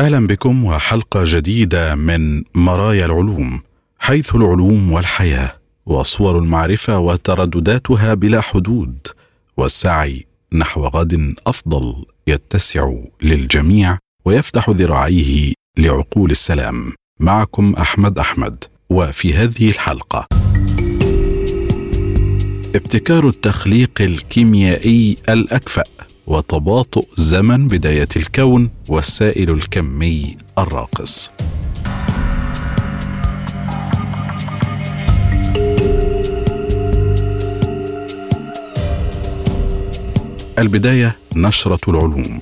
أهلا بكم وحلقة جديدة من مرايا العلوم حيث العلوم والحياة وصور المعرفة وتردداتها بلا حدود والسعي نحو غد أفضل يتسع للجميع ويفتح ذراعيه لعقول السلام. معكم أحمد أحمد وفي هذه الحلقة. ابتكار التخليق الكيميائي الأكفأ. وتباطؤ زمن بداية الكون والسائل الكمي الراقص. البداية نشرة العلوم.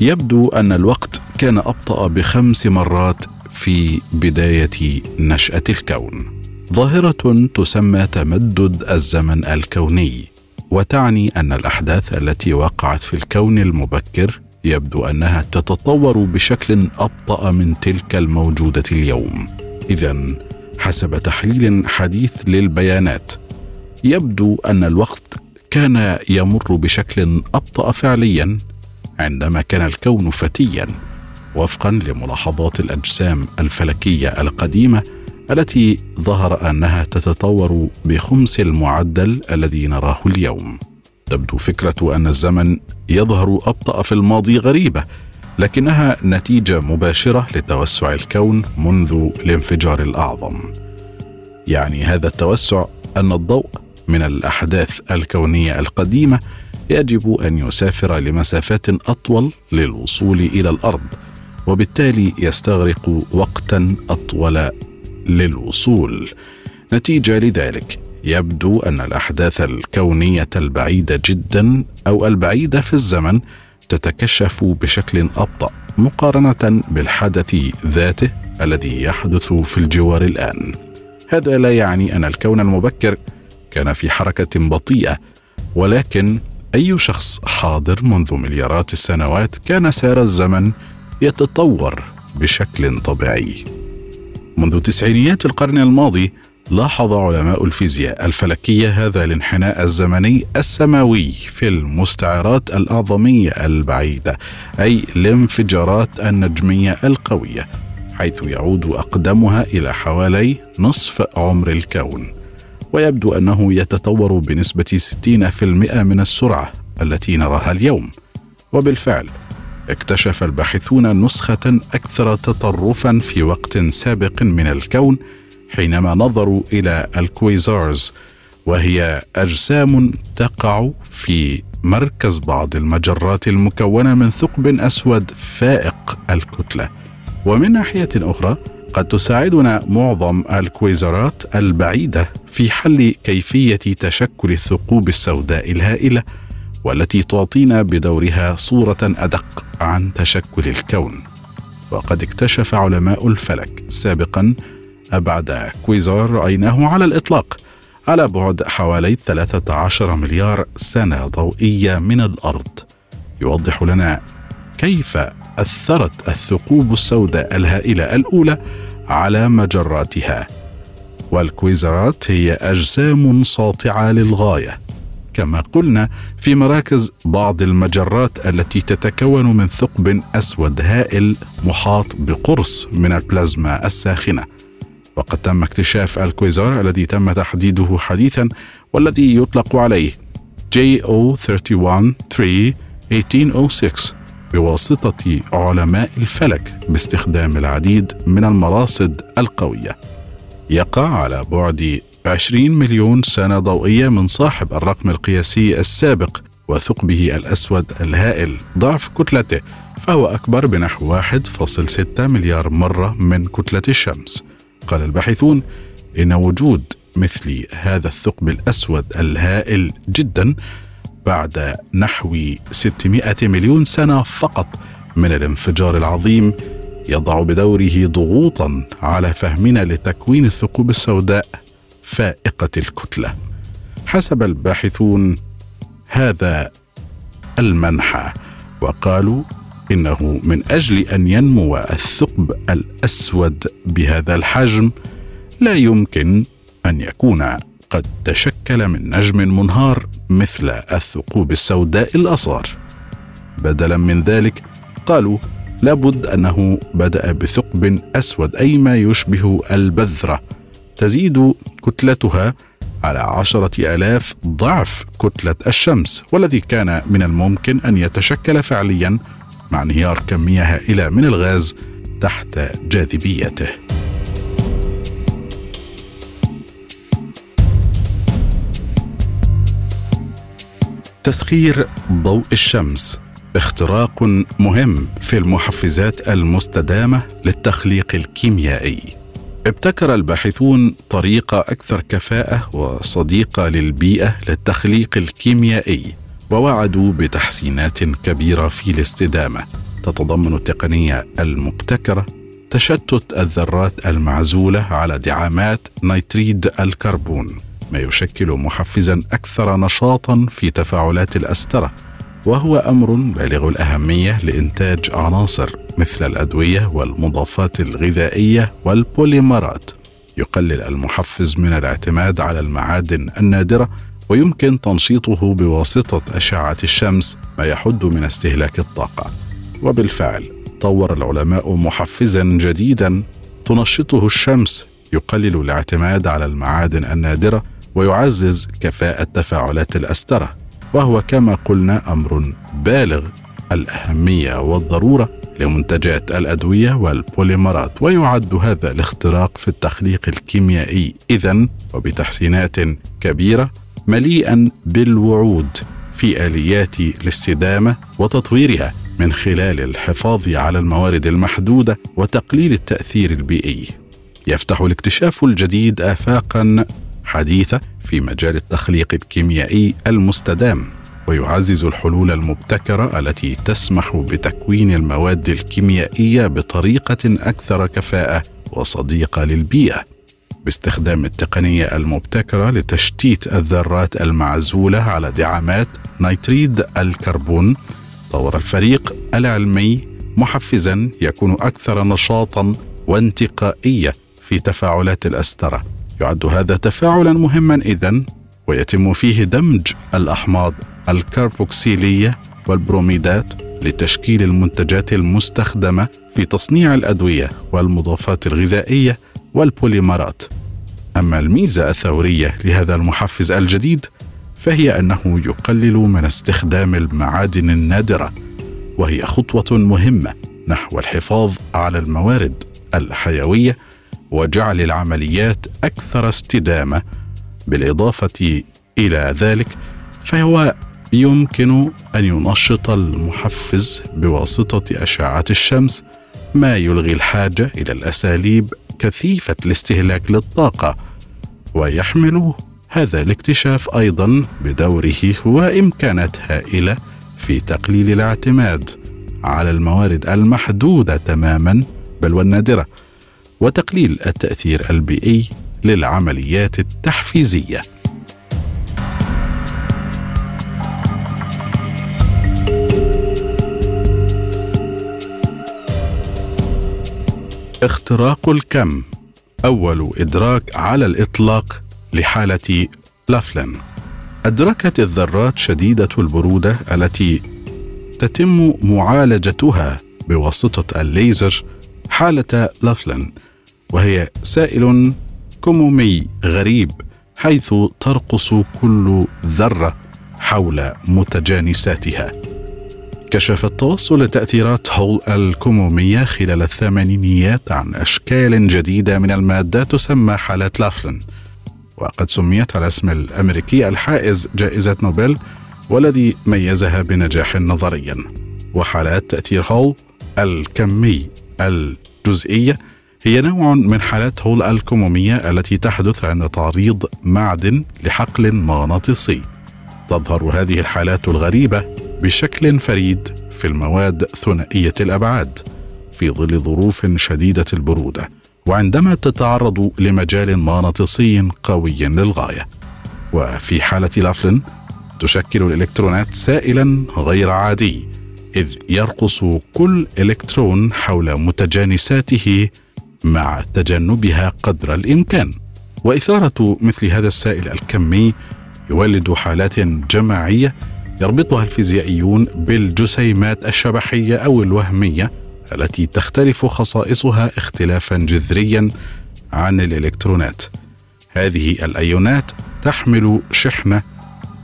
يبدو أن الوقت كان أبطأ بخمس مرات في بداية نشأة الكون. ظاهرة تسمى تمدد الزمن الكوني. وتعني أن الأحداث التي وقعت في الكون المبكر يبدو أنها تتطور بشكل أبطأ من تلك الموجودة اليوم. اذا حسب تحليل حديث للبيانات يبدو أن الوقت كان يمر بشكل أبطأ فعليا عندما كان الكون فتيا وفقا لملاحظات الأجسام الفلكية القديمة التي ظهر أنها تتطور بخمس المعدل الذي نراه اليوم. تبدو فكرة أن الزمن يظهر أبطأ في الماضي غريبة لكنها نتيجة مباشرة لتوسع الكون منذ الانفجار الأعظم. يعني هذا التوسع أن الضوء من الأحداث الكونية القديمة يجب أن يسافر لمسافات أطول للوصول إلى الأرض وبالتالي يستغرق وقتا أطول للوصول. نتيجة لذلك يبدو أن الأحداث الكونية البعيدة جدا أو البعيدة في الزمن تتكشف بشكل أبطأ مقارنة بالحدث ذاته الذي يحدث في الجوار الآن. هذا لا يعني أن الكون المبكر كان في حركة بطيئة ولكن أي شخص حاضر منذ مليارات السنوات كان سير الزمن يتطور بشكل طبيعي. منذ تسعينيات القرن الماضي لاحظ علماء الفيزياء الفلكية هذا الانحناء الزمني السماوي في المستعرات الأعظمية البعيدة أي الانفجارات النجمية القوية حيث يعود أقدمها إلى حوالي نصف عمر الكون. ويبدو أنه يتطور بنسبة 60% من السرعة التي نراها اليوم. وبالفعل اكتشف الباحثون نسخة أكثر تطرفا في وقت سابق من الكون حينما نظروا إلى الكويزارز وهي أجسام تقع في مركز بعض المجرات المكونة من ثقب أسود فائق الكتلة. ومن ناحية أخرى قد تساعدنا معظم الكويزرات البعيدة في حل كيفية تشكل الثقوب السوداء الهائلة. والتي تعطينا بدورها صورة أدق عن تشكل الكون. وقد اكتشف علماء الفلك سابقا أبعد كويزار رأيناه على الإطلاق على بعد حوالي 13 مليار سنة ضوئية من الأرض. يوضح لنا كيف أثرت الثقوب السوداء الهائلة الأولى على مجراتها. والكويزرات هي أجسام ساطعة للغاية. كما قلنا في مراكز بعض المجرات التي تتكون من ثقب أسود هائل محاط بقرص من البلازما الساخنة. وقد تم اكتشاف الكويزار الذي تم تحديده حديثا والذي يطلق عليه JO31 3 1806 بواسطة علماء الفلك باستخدام العديد من المراصد القوية. يقع على بعد 20 مليون سنة ضوئية من صاحب الرقم القياسي السابق وثقبه الأسود الهائل. ضعف كتلته فهو أكبر بنحو 1.6 مليار مرة من كتلة الشمس. قال الباحثون إن وجود مثل هذا الثقب الأسود الهائل جدا بعد نحو 600 مليون سنة فقط من الانفجار العظيم يضع بدوره ضغوطا على فهمنا لتكوين الثقوب السوداء. فائقة الكتلة. حسب الباحثون هذا المنحى وقالوا إنه من أجل أن ينمو الثقب الأسود بهذا الحجم لا يمكن أن يكون قد تشكل من نجم منهار مثل الثقوب السوداء الأصغر. بدلا من ذلك قالوا لابد أنه بدأ بثقب أسود أي ما يشبه البذرة. تزيد كتلتها على عشرة آلاف ضعف كتلة الشمس والذي كان من الممكن أن يتشكل فعليا مع انهيار كمية هائلة من الغاز تحت جاذبيته. تسخير ضوء الشمس اختراق مهم في المحفزات المستدامة للتخليق الكيميائي. ابتكر الباحثون طريقه أكثر كفاءة وصديقه للبيئة للتخليق الكيميائي ووعدوا بتحسينات كبيرة في الاستدامة. تتضمن التقنية المبتكرة تشتت الذرات المعزولة على دعامات نيتريد الكربون ما يشكل محفزا أكثر نشاطا في تفاعلات الأسترة. وهو أمر بالغ الأهمية لإنتاج عناصر مثل الأدوية والمضافات الغذائية والبوليمرات. يقلل المحفز من الاعتماد على المعادن النادرة ويمكن تنشيطه بواسطة أشعة الشمس ما يحد من استهلاك الطاقة. وبالفعل طور العلماء محفزا جديدا تنشطه الشمس يقلل الاعتماد على المعادن النادرة ويعزز كفاءة تفاعلات الأسترة. وهو كما قلنا أمر بالغ. الأهمية والضرورة لمنتجات الأدوية والبوليمرات ويعد هذا الاختراق في التخليق الكيميائي. اذا وبتحسينات كبيرة مليئا بالوعود في آليات الاستدامة وتطويرها من خلال الحفاظ على الموارد المحدودة وتقليل التأثير البيئي. يفتح الاكتشاف الجديد افاقا حديثة في مجال التخليق الكيميائي المستدام ويعزز الحلول المبتكرة التي تسمح بتكوين المواد الكيميائية بطريقة أكثر كفاءة وصديقة للبيئة. باستخدام التقنية المبتكرة لتشتيت الذرات المعزولة على دعامات نيتريد الكربون طور الفريق العلمي محفزا يكون أكثر نشاطا وانتقائية في تفاعلات الاستره يعد هذا تفاعلا مهما اذا ويتم فيه دمج الأحماض الكربوكسيليه والبروميدات لتشكيل المنتجات المستخدمة في تصنيع الأدوية والمضافات الغذائية والبوليمرات. أما الميزة الثورية لهذا المحفز الجديد فهي أنه يقلل من استخدام المعادن النادرة وهي خطوة مهمة نحو الحفاظ على الموارد الحيوية وجعل العمليات أكثر استدامة. بالإضافة إلى ذلك فهو يمكن أن ينشط المحفز بواسطة أشعة الشمس ما يلغي الحاجة إلى الأساليب كثيفة الاستهلاك للطاقة ويحمل هذا الاكتشاف أيضا بدوره وإمكانات هائلة في تقليل الاعتماد على الموارد المحدودة تماما بل والنادرة. وتقليل التأثير البيئي للعمليات التحفيزية. اختراق الكم أول إدراك على الإطلاق لحالة لافلن. أدركت الذرات شديدة البرودة التي تتم معالجتها بواسطة الليزر حالة لافلن. وهي سائل كمومي غريب حيث ترقص كل ذرة حول متجانساتها. كشف التوصل لتأثيرات هول الكمومية خلال الثمانينيات عن أشكال جديدة من المادات تسمى حالات لافلن. وقد سميت على اسم الأمريكي الحائز جائزة نوبل والذي ميزها بنجاح نظريا. وحالات تأثير هول الكمي الجزئية هي نوع من حالات هول الكمومية التي تحدث عند تعريض معدن لحقل مغناطيسي. تظهر هذه الحالات الغريبة بشكل فريد في المواد ثنائية الأبعاد في ظل ظروف شديدة البرودة وعندما تتعرض لمجال مغناطيسي قوي للغاية. وفي حالة لافلن تشكل الإلكترونات سائلا غير عادي إذ يرقص كل إلكترون حول متجانساته مع تجنبها قدر الإمكان. وإثارة مثل هذا السائل الكمي يولد حالات جماعية يربطها الفيزيائيون بالجسيمات الشبحية أو الوهمية التي تختلف خصائصها اختلافا جذريا عن الإلكترونات. هذه الأيونات تحمل شحنة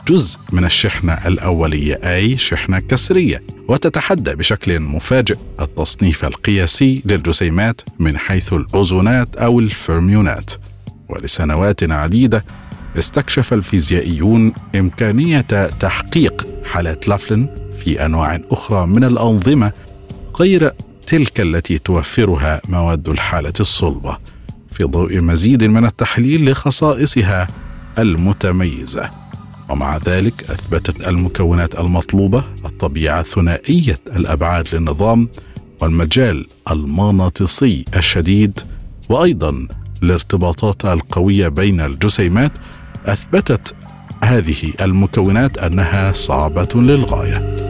جزء من الشحنة الأولية أي شحنة كسرية. وتتحدى بشكل مفاجئ التصنيف القياسي للجسيمات من حيث الأوزونات أو الفيرميونات. ولسنوات عديدة استكشف الفيزيائيون إمكانية تحقيق حالات لافلن في أنواع أخرى من الأنظمة غير تلك التي توفرها مواد الحالة الصلبة في ضوء مزيد من التحليل لخصائصها المتميزة. ومع ذلك أثبتت المكونات المطلوبة الطبيعة ثنائية الأبعاد للنظام والمجال المغناطيسي الشديد وأيضا الارتباطات القوية بين الجسيمات أثبتت هذه المكونات أنها صعبة للغاية.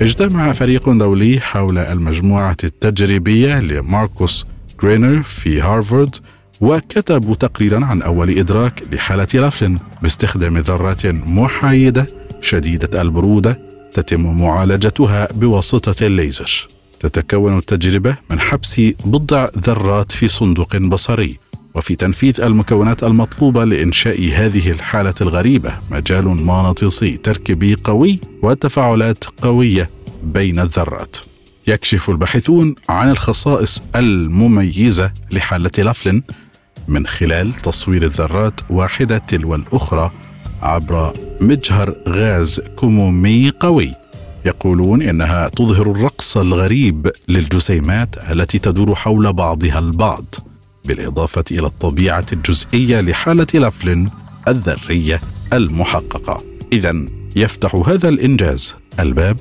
اجتمع فريق دولي حول المجموعة التجريبية لماركوس جرينر في هارفارد وكتبوا تقريرا عن أول إدراك لحالة لافلن باستخدام ذرات محايدة شديدة البرودة تتم معالجتها بواسطة الليزر. تتكون التجربة من حبس بضع ذرات في صندوق بصري. وفي تنفيذ المكونات المطلوبة لإنشاء هذه الحالة الغريبة مجال مغناطيسي تركيبي قوي وتفاعلات قوية بين الذرات. يكشف الباحثون عن الخصائص المميزة لحالة لافلن من خلال تصوير الذرات واحدة تلو الأخرى عبر مجهر غاز كمومي قوي يقولون إنها تظهر الرقص الغريب للجسيمات التي تدور حول بعضها البعض بالإضافة إلى الطبيعة الجزئية لحالة لافلن الذرية المحققة. اذا يفتح هذا الإنجاز الباب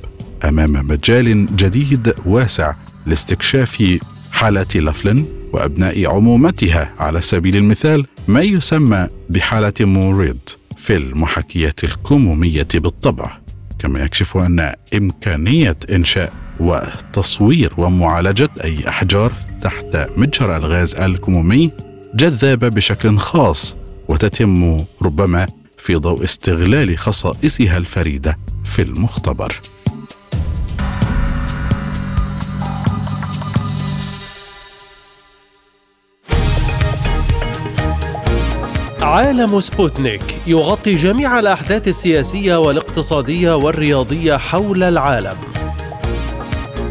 أمام مجال جديد واسع لاستكشاف حالات لافلن وأبناء عمومتها. على سبيل المثال ما يسمى بحالة موريد في المحاكيات الكمومية بالطبع. كما يكشف أن إمكانية إنشاء وتصوير ومعالجة أي أحجار تحت مجرى الغاز الكمومي جذابة بشكل خاص وتتم ربما في ضوء استغلال خصائصها الفريدة في المختبر. عالم سبوتنيك يغطي جميع الأحداث السياسية والاقتصادية والرياضية حول العالم.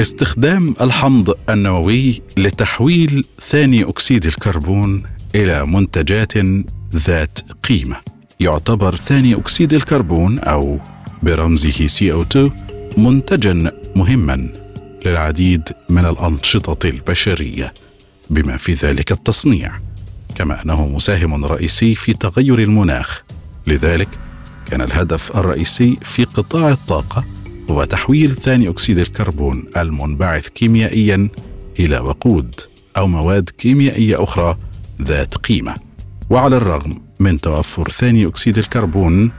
استخدام الحمض النووي لتحويل ثاني أكسيد الكربون إلى منتجات ذات قيمة. يعتبر ثاني أكسيد الكربون أو برمزه CO2 منتجا مهما للعديد من الأنشطة البشرية بما في ذلك التصنيع. كما أنه مساهم رئيسي في تغير المناخ. لذلك كان الهدف الرئيسي في قطاع الطاقة هو تحويل ثاني أكسيد الكربون المنبعث كيميائيا إلى وقود أو مواد كيميائية أخرى ذات قيمة. وعلى الرغم من توفر ثاني أكسيد الكربون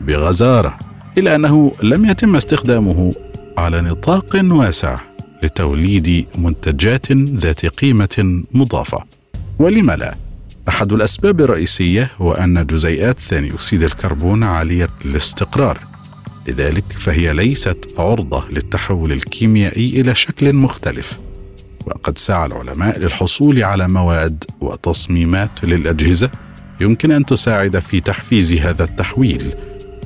بغزارة إلا أنه لم يتم استخدامه على نطاق واسع لتوليد منتجات ذات قيمة مضافة. ولم لا أحد الأسباب الرئيسية هو أن جزيئات ثاني أكسيد الكربون عالية الاستقرار. لذلك فهي ليست عرضة للتحول الكيميائي إلى شكل مختلف. وقد سعى العلماء للحصول على مواد وتصميمات للأجهزة يمكن أن تساعد في تحفيز هذا التحويل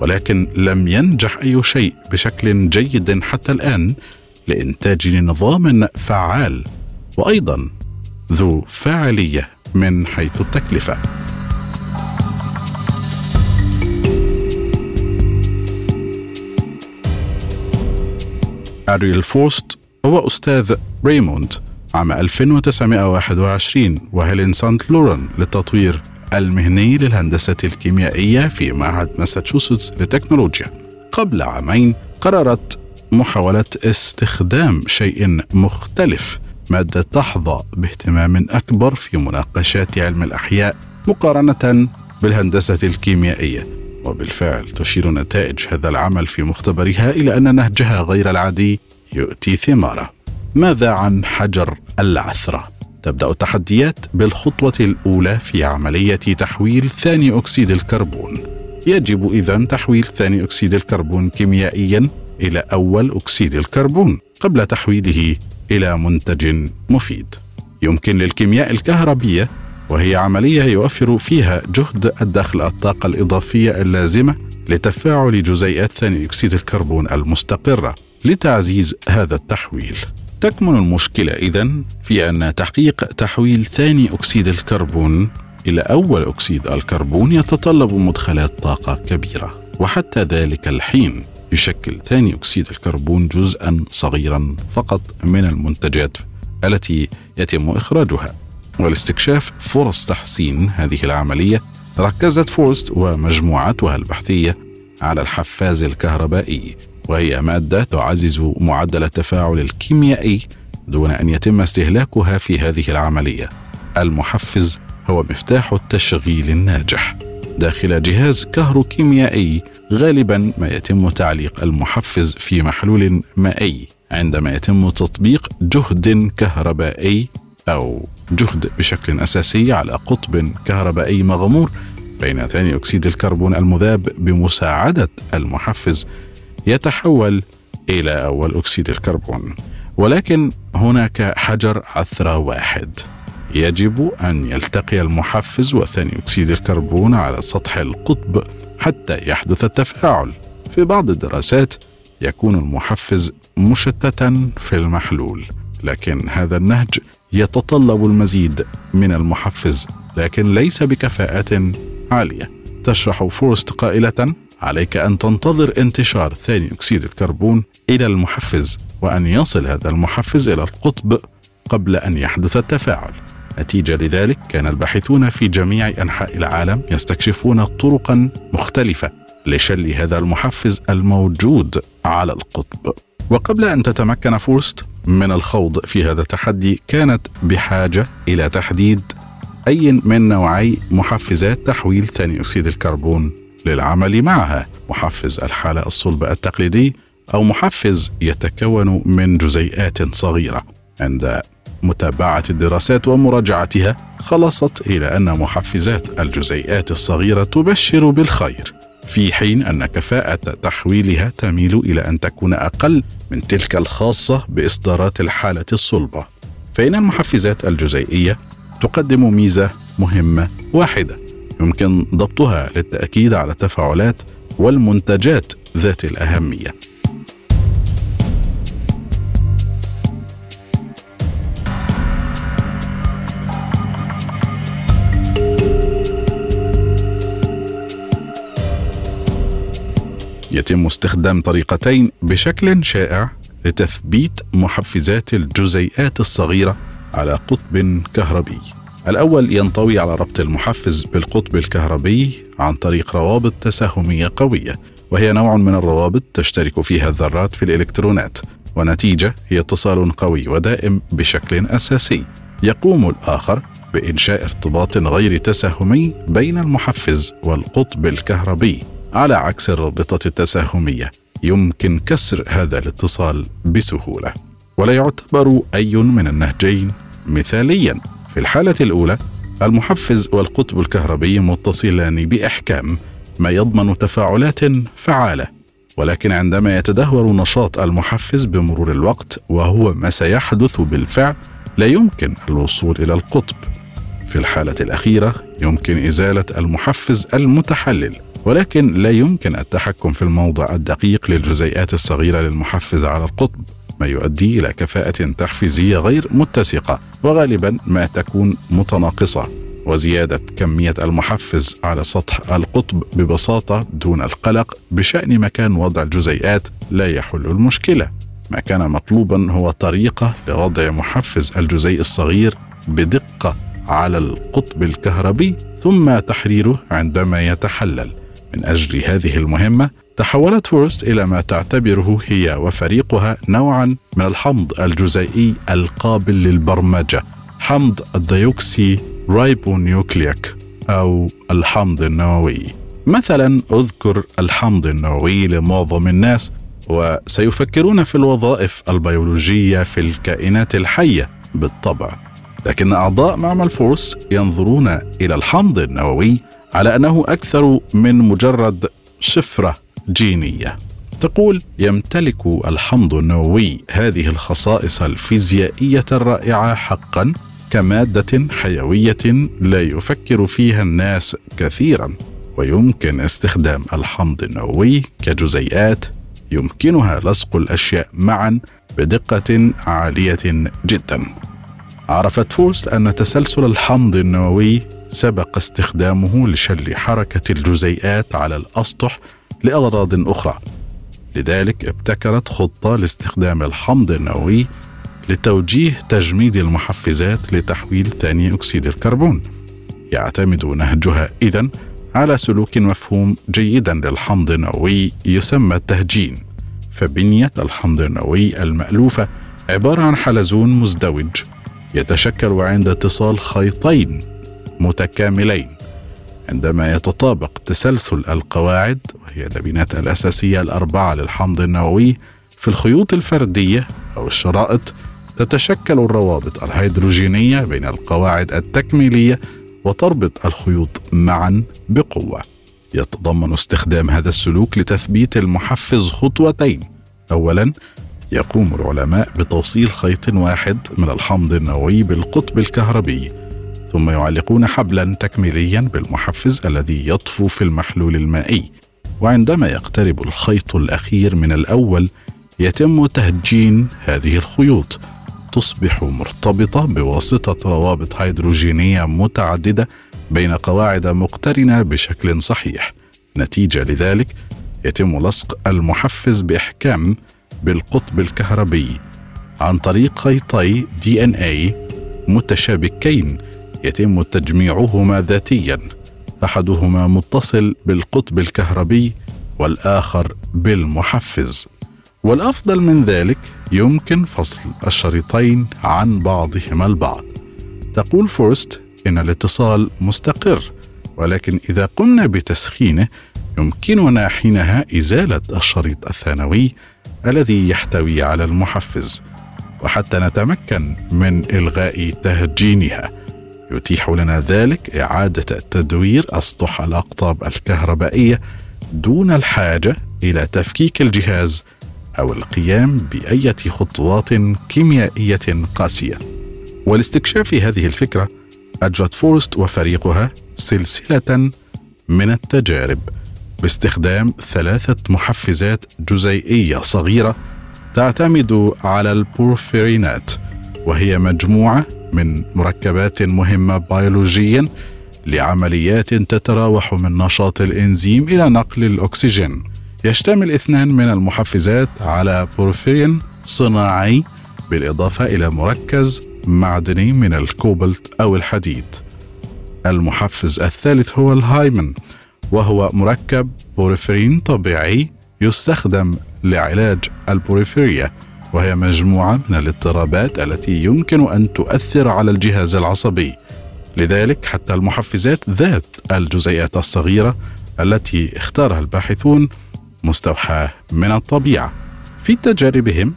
ولكن لم ينجح أي شيء بشكل جيد حتى الآن لإنتاج نظام فعال وأيضا ذو فاعلية من حيث التكلفة. أريل فورست هو أستاذ ريموند عام 1921 وهيلين سانت لورن للتطوير المهني للهندسة الكيميائية في معهد ماساتشوستس للتكنولوجيا. قبل عامين قررت محاولة استخدام شيء مختلف مادة تحظى باهتمام أكبر في مناقشات علم الأحياء مقارنة بالهندسة الكيميائية. وبالفعل تشير نتائج هذا العمل في مختبرها إلى أن نهجها غير العادي يؤتي ثماره. ماذا عن حجر العثرة؟ تبدأ التحديات بالخطوة الأولى في عملية تحويل ثاني أكسيد الكربون. يجب اذا تحويل ثاني أكسيد الكربون كيميائيا إلى أول أكسيد الكربون قبل تحويله إلى منتج مفيد. يمكن للكيمياء الكهربية وهي عملية يوفر فيها جهد الدخل الطاقة الإضافية اللازمة لتفاعل جزيئات ثاني أكسيد الكربون المستقرة لتعزيز هذا التحويل. تكمن المشكلة اذا في أن تحقيق تحويل ثاني أكسيد الكربون إلى أول أكسيد الكربون يتطلب مدخلات طاقة كبيرة وحتى ذلك الحين يشكل ثاني أكسيد الكربون جزءا صغيرا فقط من المنتجات التي يتم إخراجها. ولاستكشاف فرص تحسين. هذه العملية ركزت فورست ومجموعتها البحثية على الحفاز الكهربائي وهي مادة تعزز معدل التفاعل الكيميائي دون أن يتم استهلاكها في هذه العملية. المحفز هو مفتاح التشغيل الناجح. داخل جهاز كهروكيميائي غالبا ما يتم تعليق المحفز في محلول مائي. عندما يتم تطبيق جهد كهربائي أو جهد بشكل أساسي على قطب كهربائي مغمور بين ثاني أكسيد الكربون المذاب بمساعدة المحفز يتحول إلى أول أكسيد الكربون. ولكن هناك حجر عثره واحد. يجب أن يلتقي المحفز وثاني أكسيد الكربون على سطح القطب حتى يحدث التفاعل. في بعض الدراسات يكون المحفز مشتتا في المحلول لكن هذا النهج يتطلب المزيد من المحفز لكن ليس بكفاءة عالية. تشرح فورست قائلة عليك أن تنتظر انتشار ثاني أكسيد الكربون إلى المحفز وأن يصل هذا المحفز إلى القطب قبل أن يحدث التفاعل. نتيجة لذلك كان الباحثون في جميع أنحاء العالم يستكشفون طرقا مختلفة لشل هذا المحفز الموجود على القطب. وقبل أن تتمكن فورست من الخوض في هذا التحدي كانت بحاجة إلى تحديد أي من نوعي محفزات تحويل ثاني أكسيد الكربون للعمل معها. محفز الحالة الصلبة التقليدي أو محفز يتكون من جزيئات صغيرة. عند متابعة الدراسات ومراجعتها خلصت إلى أن محفزات الجزيئات الصغيرة تبشر بالخير. في حين أن كفاءة تحويلها تميل إلى أن تكون أقل من تلك الخاصة بإصدارات الحالة الصلبة فإن المحفزات الجزيئية تقدم ميزة مهمة واحدة يمكن ضبطها للتأكيد على التفاعلات والمنتجات ذات الأهمية. يتم استخدام طريقتين بشكل شائع لتثبيت محفزات الجزيئات الصغيرة على قطب كهربي. الأول ينطوي على ربط المحفز بالقطب الكهربي عن طريق روابط تساهمية قوية وهي نوع من الروابط تشترك فيها الذرات في الإلكترونات ونتيجة هي اتصال قوي ودائم بشكل أساسي. يقوم الآخر بإنشاء ارتباط غير تساهمي بين المحفز والقطب الكهربي. على عكس الرابطة التساهمية يمكن كسر هذا الاتصال بسهولة. ولا يعتبر أي من النهجين. مثاليا في الحالة الأولى المحفز والقطب الكهربي متصلان بإحكام ما يضمن تفاعلات فعالة. ولكن عندما يتدهور نشاط المحفز بمرور الوقت وهو ما سيحدث بالفعل لا يمكن الوصول إلى القطب. في الحالة الأخيرة يمكن إزالة المحفز المتحلل. ولكن لا يمكن التحكم في الموضع الدقيق للجزيئات الصغيرة للمحفز على القطب ما يؤدي إلى كفاءة تحفيزية غير متسقة وغالبا ما تكون متناقصة وزيادة كمية المحفز على سطح القطب ببساطة دون القلق بشأن مكان وضع الجزيئات لا يحل المشكلة. ما كان مطلوبا هو طريقة لوضع محفز الجزيء الصغير بدقة على القطب الكهربي ثم تحريره عندما يتحلل. من أجل هذه المهمة تحولت فورست إلى ما تعتبره هي وفريقها نوعا من الحمض الجزيئي القابل للبرمجة حمض الديوكسي رايبونيوكليك أو الحمض النووي. مثلا أذكر الحمض النووي لمعظم الناس وسيفكرون في الوظائف البيولوجية في الكائنات الحية بالطبع. لكن أعضاء معمل فورس ينظرون إلى الحمض النووي على أنه أكثر من مجرد شفرة جينية. تقول يمتلك الحمض النووي هذه الخصائص الفيزيائية الرائعة حقا كمادة حيوية لا يفكر فيها الناس كثيرا ويمكن استخدام الحمض النووي كجزيئات يمكنها لصق الأشياء معا بدقة عالية جدا. عرفت فورست أن تسلسل الحمض النووي سبق استخدامه لشل حركة الجزيئات على الأسطح لأغراض أخرى. لذلك ابتكرت خطة لاستخدام الحمض النووي لتوجيه تجميد المحفزات لتحويل ثاني أكسيد الكربون. يعتمد نهجها اذا على سلوك مفهوم جيدا للحمض النووي يسمى التهجين. فبنيه الحمض النووي المألوفة عبارة عن حلزون مزدوج يتشكل عند اتصال خيطين متكاملين عندما يتطابق تسلسل القواعد وهي اللبنات الأساسية الأربعة للحمض النووي في الخيوط الفردية أو الشرائط تتشكل الروابط الهيدروجينية بين القواعد التكميلية وتربط الخيوط معا بقوة. يتضمن استخدام هذا السلوك لتثبيت المحفز خطوتين أولا يقوم العلماء بتوصيل خيط واحد من الحمض النووي بالقطب الكهربي ثم يعلقون حبلا تكميليا بالمحفز الذي يطفو في المحلول المائي. وعندما يقترب الخيط الأخير من الأول يتم تهجين هذه الخيوط. تصبح مرتبطة بواسطة روابط هيدروجينية متعددة بين قواعد مقترنة بشكل صحيح. نتيجة لذلك يتم لصق المحفز بإحكام بالقطب الكهربي عن طريق خيطي دي إن اي متشابكين يتم تجميعهما ذاتيا. أحدهما متصل بالقطب الكهربي والآخر بالمحفز. والأفضل من ذلك يمكن فصل الشريطين عن بعضهما البعض. تقول فورست إن الاتصال مستقر ولكن إذا قمنا بتسخينه يمكننا حينها إزالة الشريط الثانوي الذي يحتوي على المحفز وحتى نتمكن من إلغاء تهجينها يتيح لنا ذلك إعادة تدوير أسطح الأقطاب الكهربائية دون الحاجة إلى تفكيك الجهاز أو القيام بأية خطوات كيميائية قاسية. ولاستكشاف هذه الفكرة أجرت فورست وفريقها سلسلة من التجارب باستخدام ثلاثة محفزات جزيئية صغيرة تعتمد على البورفيرينات وهي مجموعة من مركبات مهمة بيولوجيا لعمليات تتراوح من نشاط الإنزيم إلى نقل الأكسجين يشتمل اثنان من المحفزات على بورفيرين صناعي بالإضافة إلى مركز معدني من الكوبلت أو الحديد. المحفز الثالث هو الهيمين وهو مركب بورفرين طبيعي يستخدم لعلاج البورفيريا وهي مجموعة من الاضطرابات التي يمكن أن تؤثر على الجهاز العصبي. لذلك حتى المحفزات ذات الجزيئات الصغيرة التي اختارها الباحثون مستوحاة من الطبيعة. في تجاربهم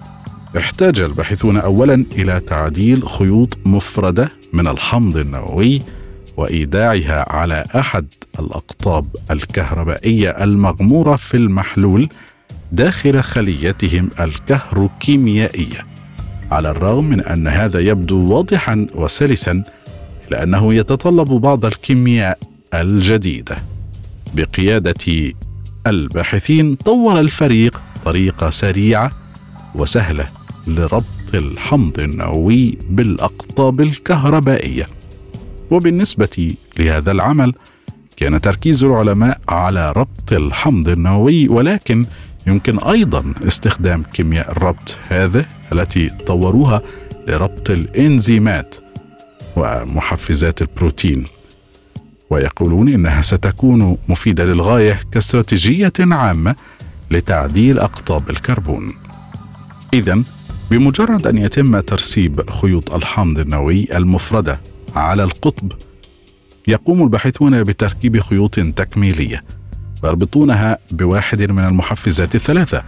احتاج الباحثون اولا إلى تعديل خيوط مفردة من الحمض النووي وإيداعها على أحد الأقطاب الكهربائية المغمورة في المحلول داخل خليتهم الكهروكيميائية على الرغم من أن هذا يبدو واضحا وسلسا الا أنه يتطلب بعض الكيمياء الجديدة. بقيادة الباحثين طور الفريق طريقة سريعة وسهلة لربط الحمض النووي بالأقطاب الكهربائية. وبالنسبة لهذا العمل كان تركيز العلماء على ربط الحمض النووي ولكن يمكن أيضا استخدام كيمياء الربط هذه التي طوروها لربط الإنزيمات ومحفزات البروتين. ويقولون إنها ستكون مفيدة للغاية كاستراتيجية عامة لتعديل أقطاب الكربون. اذا بمجرد أن يتم ترسيب خيوط الحمض النووي المفردة على القطب. يقوم الباحثون بتركيب خيوط تكميلية ويربطونها بواحد من المحفزات الثلاثة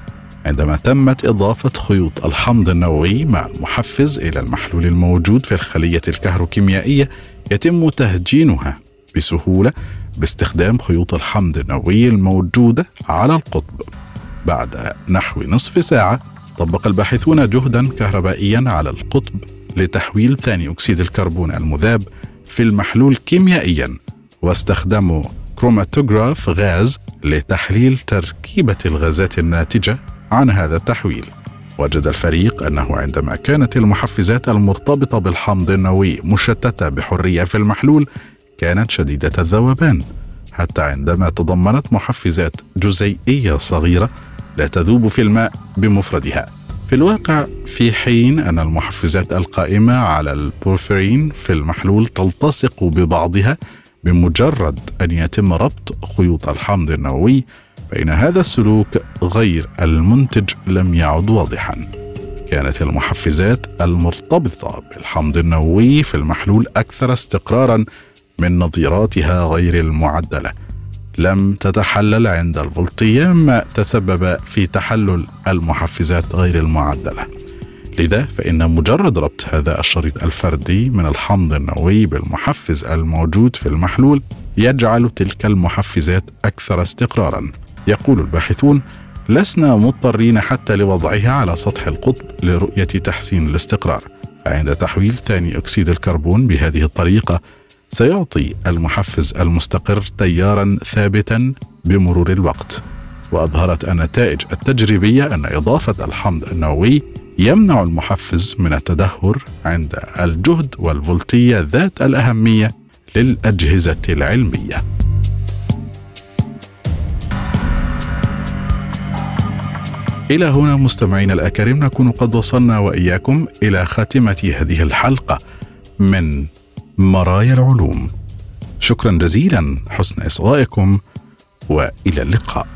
عندما تمت إضافة خيوط الحمض النووي مع المحفز إلى المحلول الموجود في الخلية الكهروكيميائية يتم تهجينها بسهولة باستخدام خيوط الحمض النووي الموجودة على القطب. بعد نحو نصف ساعة طبق الباحثون جهدا كهربائيا على القطب. لتحويل ثاني أكسيد الكربون المذاب في المحلول كيميائيا واستخدموا كروماتوغراف غاز لتحليل تركيبة الغازات الناتجة عن هذا التحويل. وجد الفريق أنه عندما كانت المحفزات المرتبطة بالحمض النووي مشتتة بحرية في المحلول كانت شديدة الذوبان. حتى عندما تضمنت محفزات جزيئية صغيرة لا تذوب في الماء بمفردها. في الواقع في حين أن المحفزات القائمة على البورفرين في المحلول تلتصق ببعضها بمجرد أن يتم ربط خيوط الحمض النووي فإن هذا السلوك غير المنتج لم يعد واضحا. كانت المحفزات المرتبطة بالحمض النووي في المحلول أكثر استقرارا من نظيراتها غير المعدلة. لم تتحلل عند الفولتية ما تسبب في تحلل المحفزات غير المعدلة. لذا فإن مجرد ربط هذا الشريط الفردي من الحمض النووي بالمحفز الموجود في المحلول يجعل تلك المحفزات أكثر استقرارا. يقول الباحثون لسنا مضطرين حتى لوضعها على سطح القطب لرؤية تحسين الاستقرار. فعند تحويل ثاني أكسيد الكربون بهذه الطريقة سيعطي المحفز المستقر تيارا ثابتا بمرور الوقت. وأظهرت النتائج التجريبية أن إضافة الحمض النووي يمنع المحفز من التدهور عند الجهد والفولتية ذات الأهمية للأجهزة العلمية. إلى هنا مستمعينا الأكارم نكون قد وصلنا وإياكم إلى خاتمة هذه الحلقة من مرايا العلوم. شكرا جزيلا حسن إصغائكم وإلى اللقاء.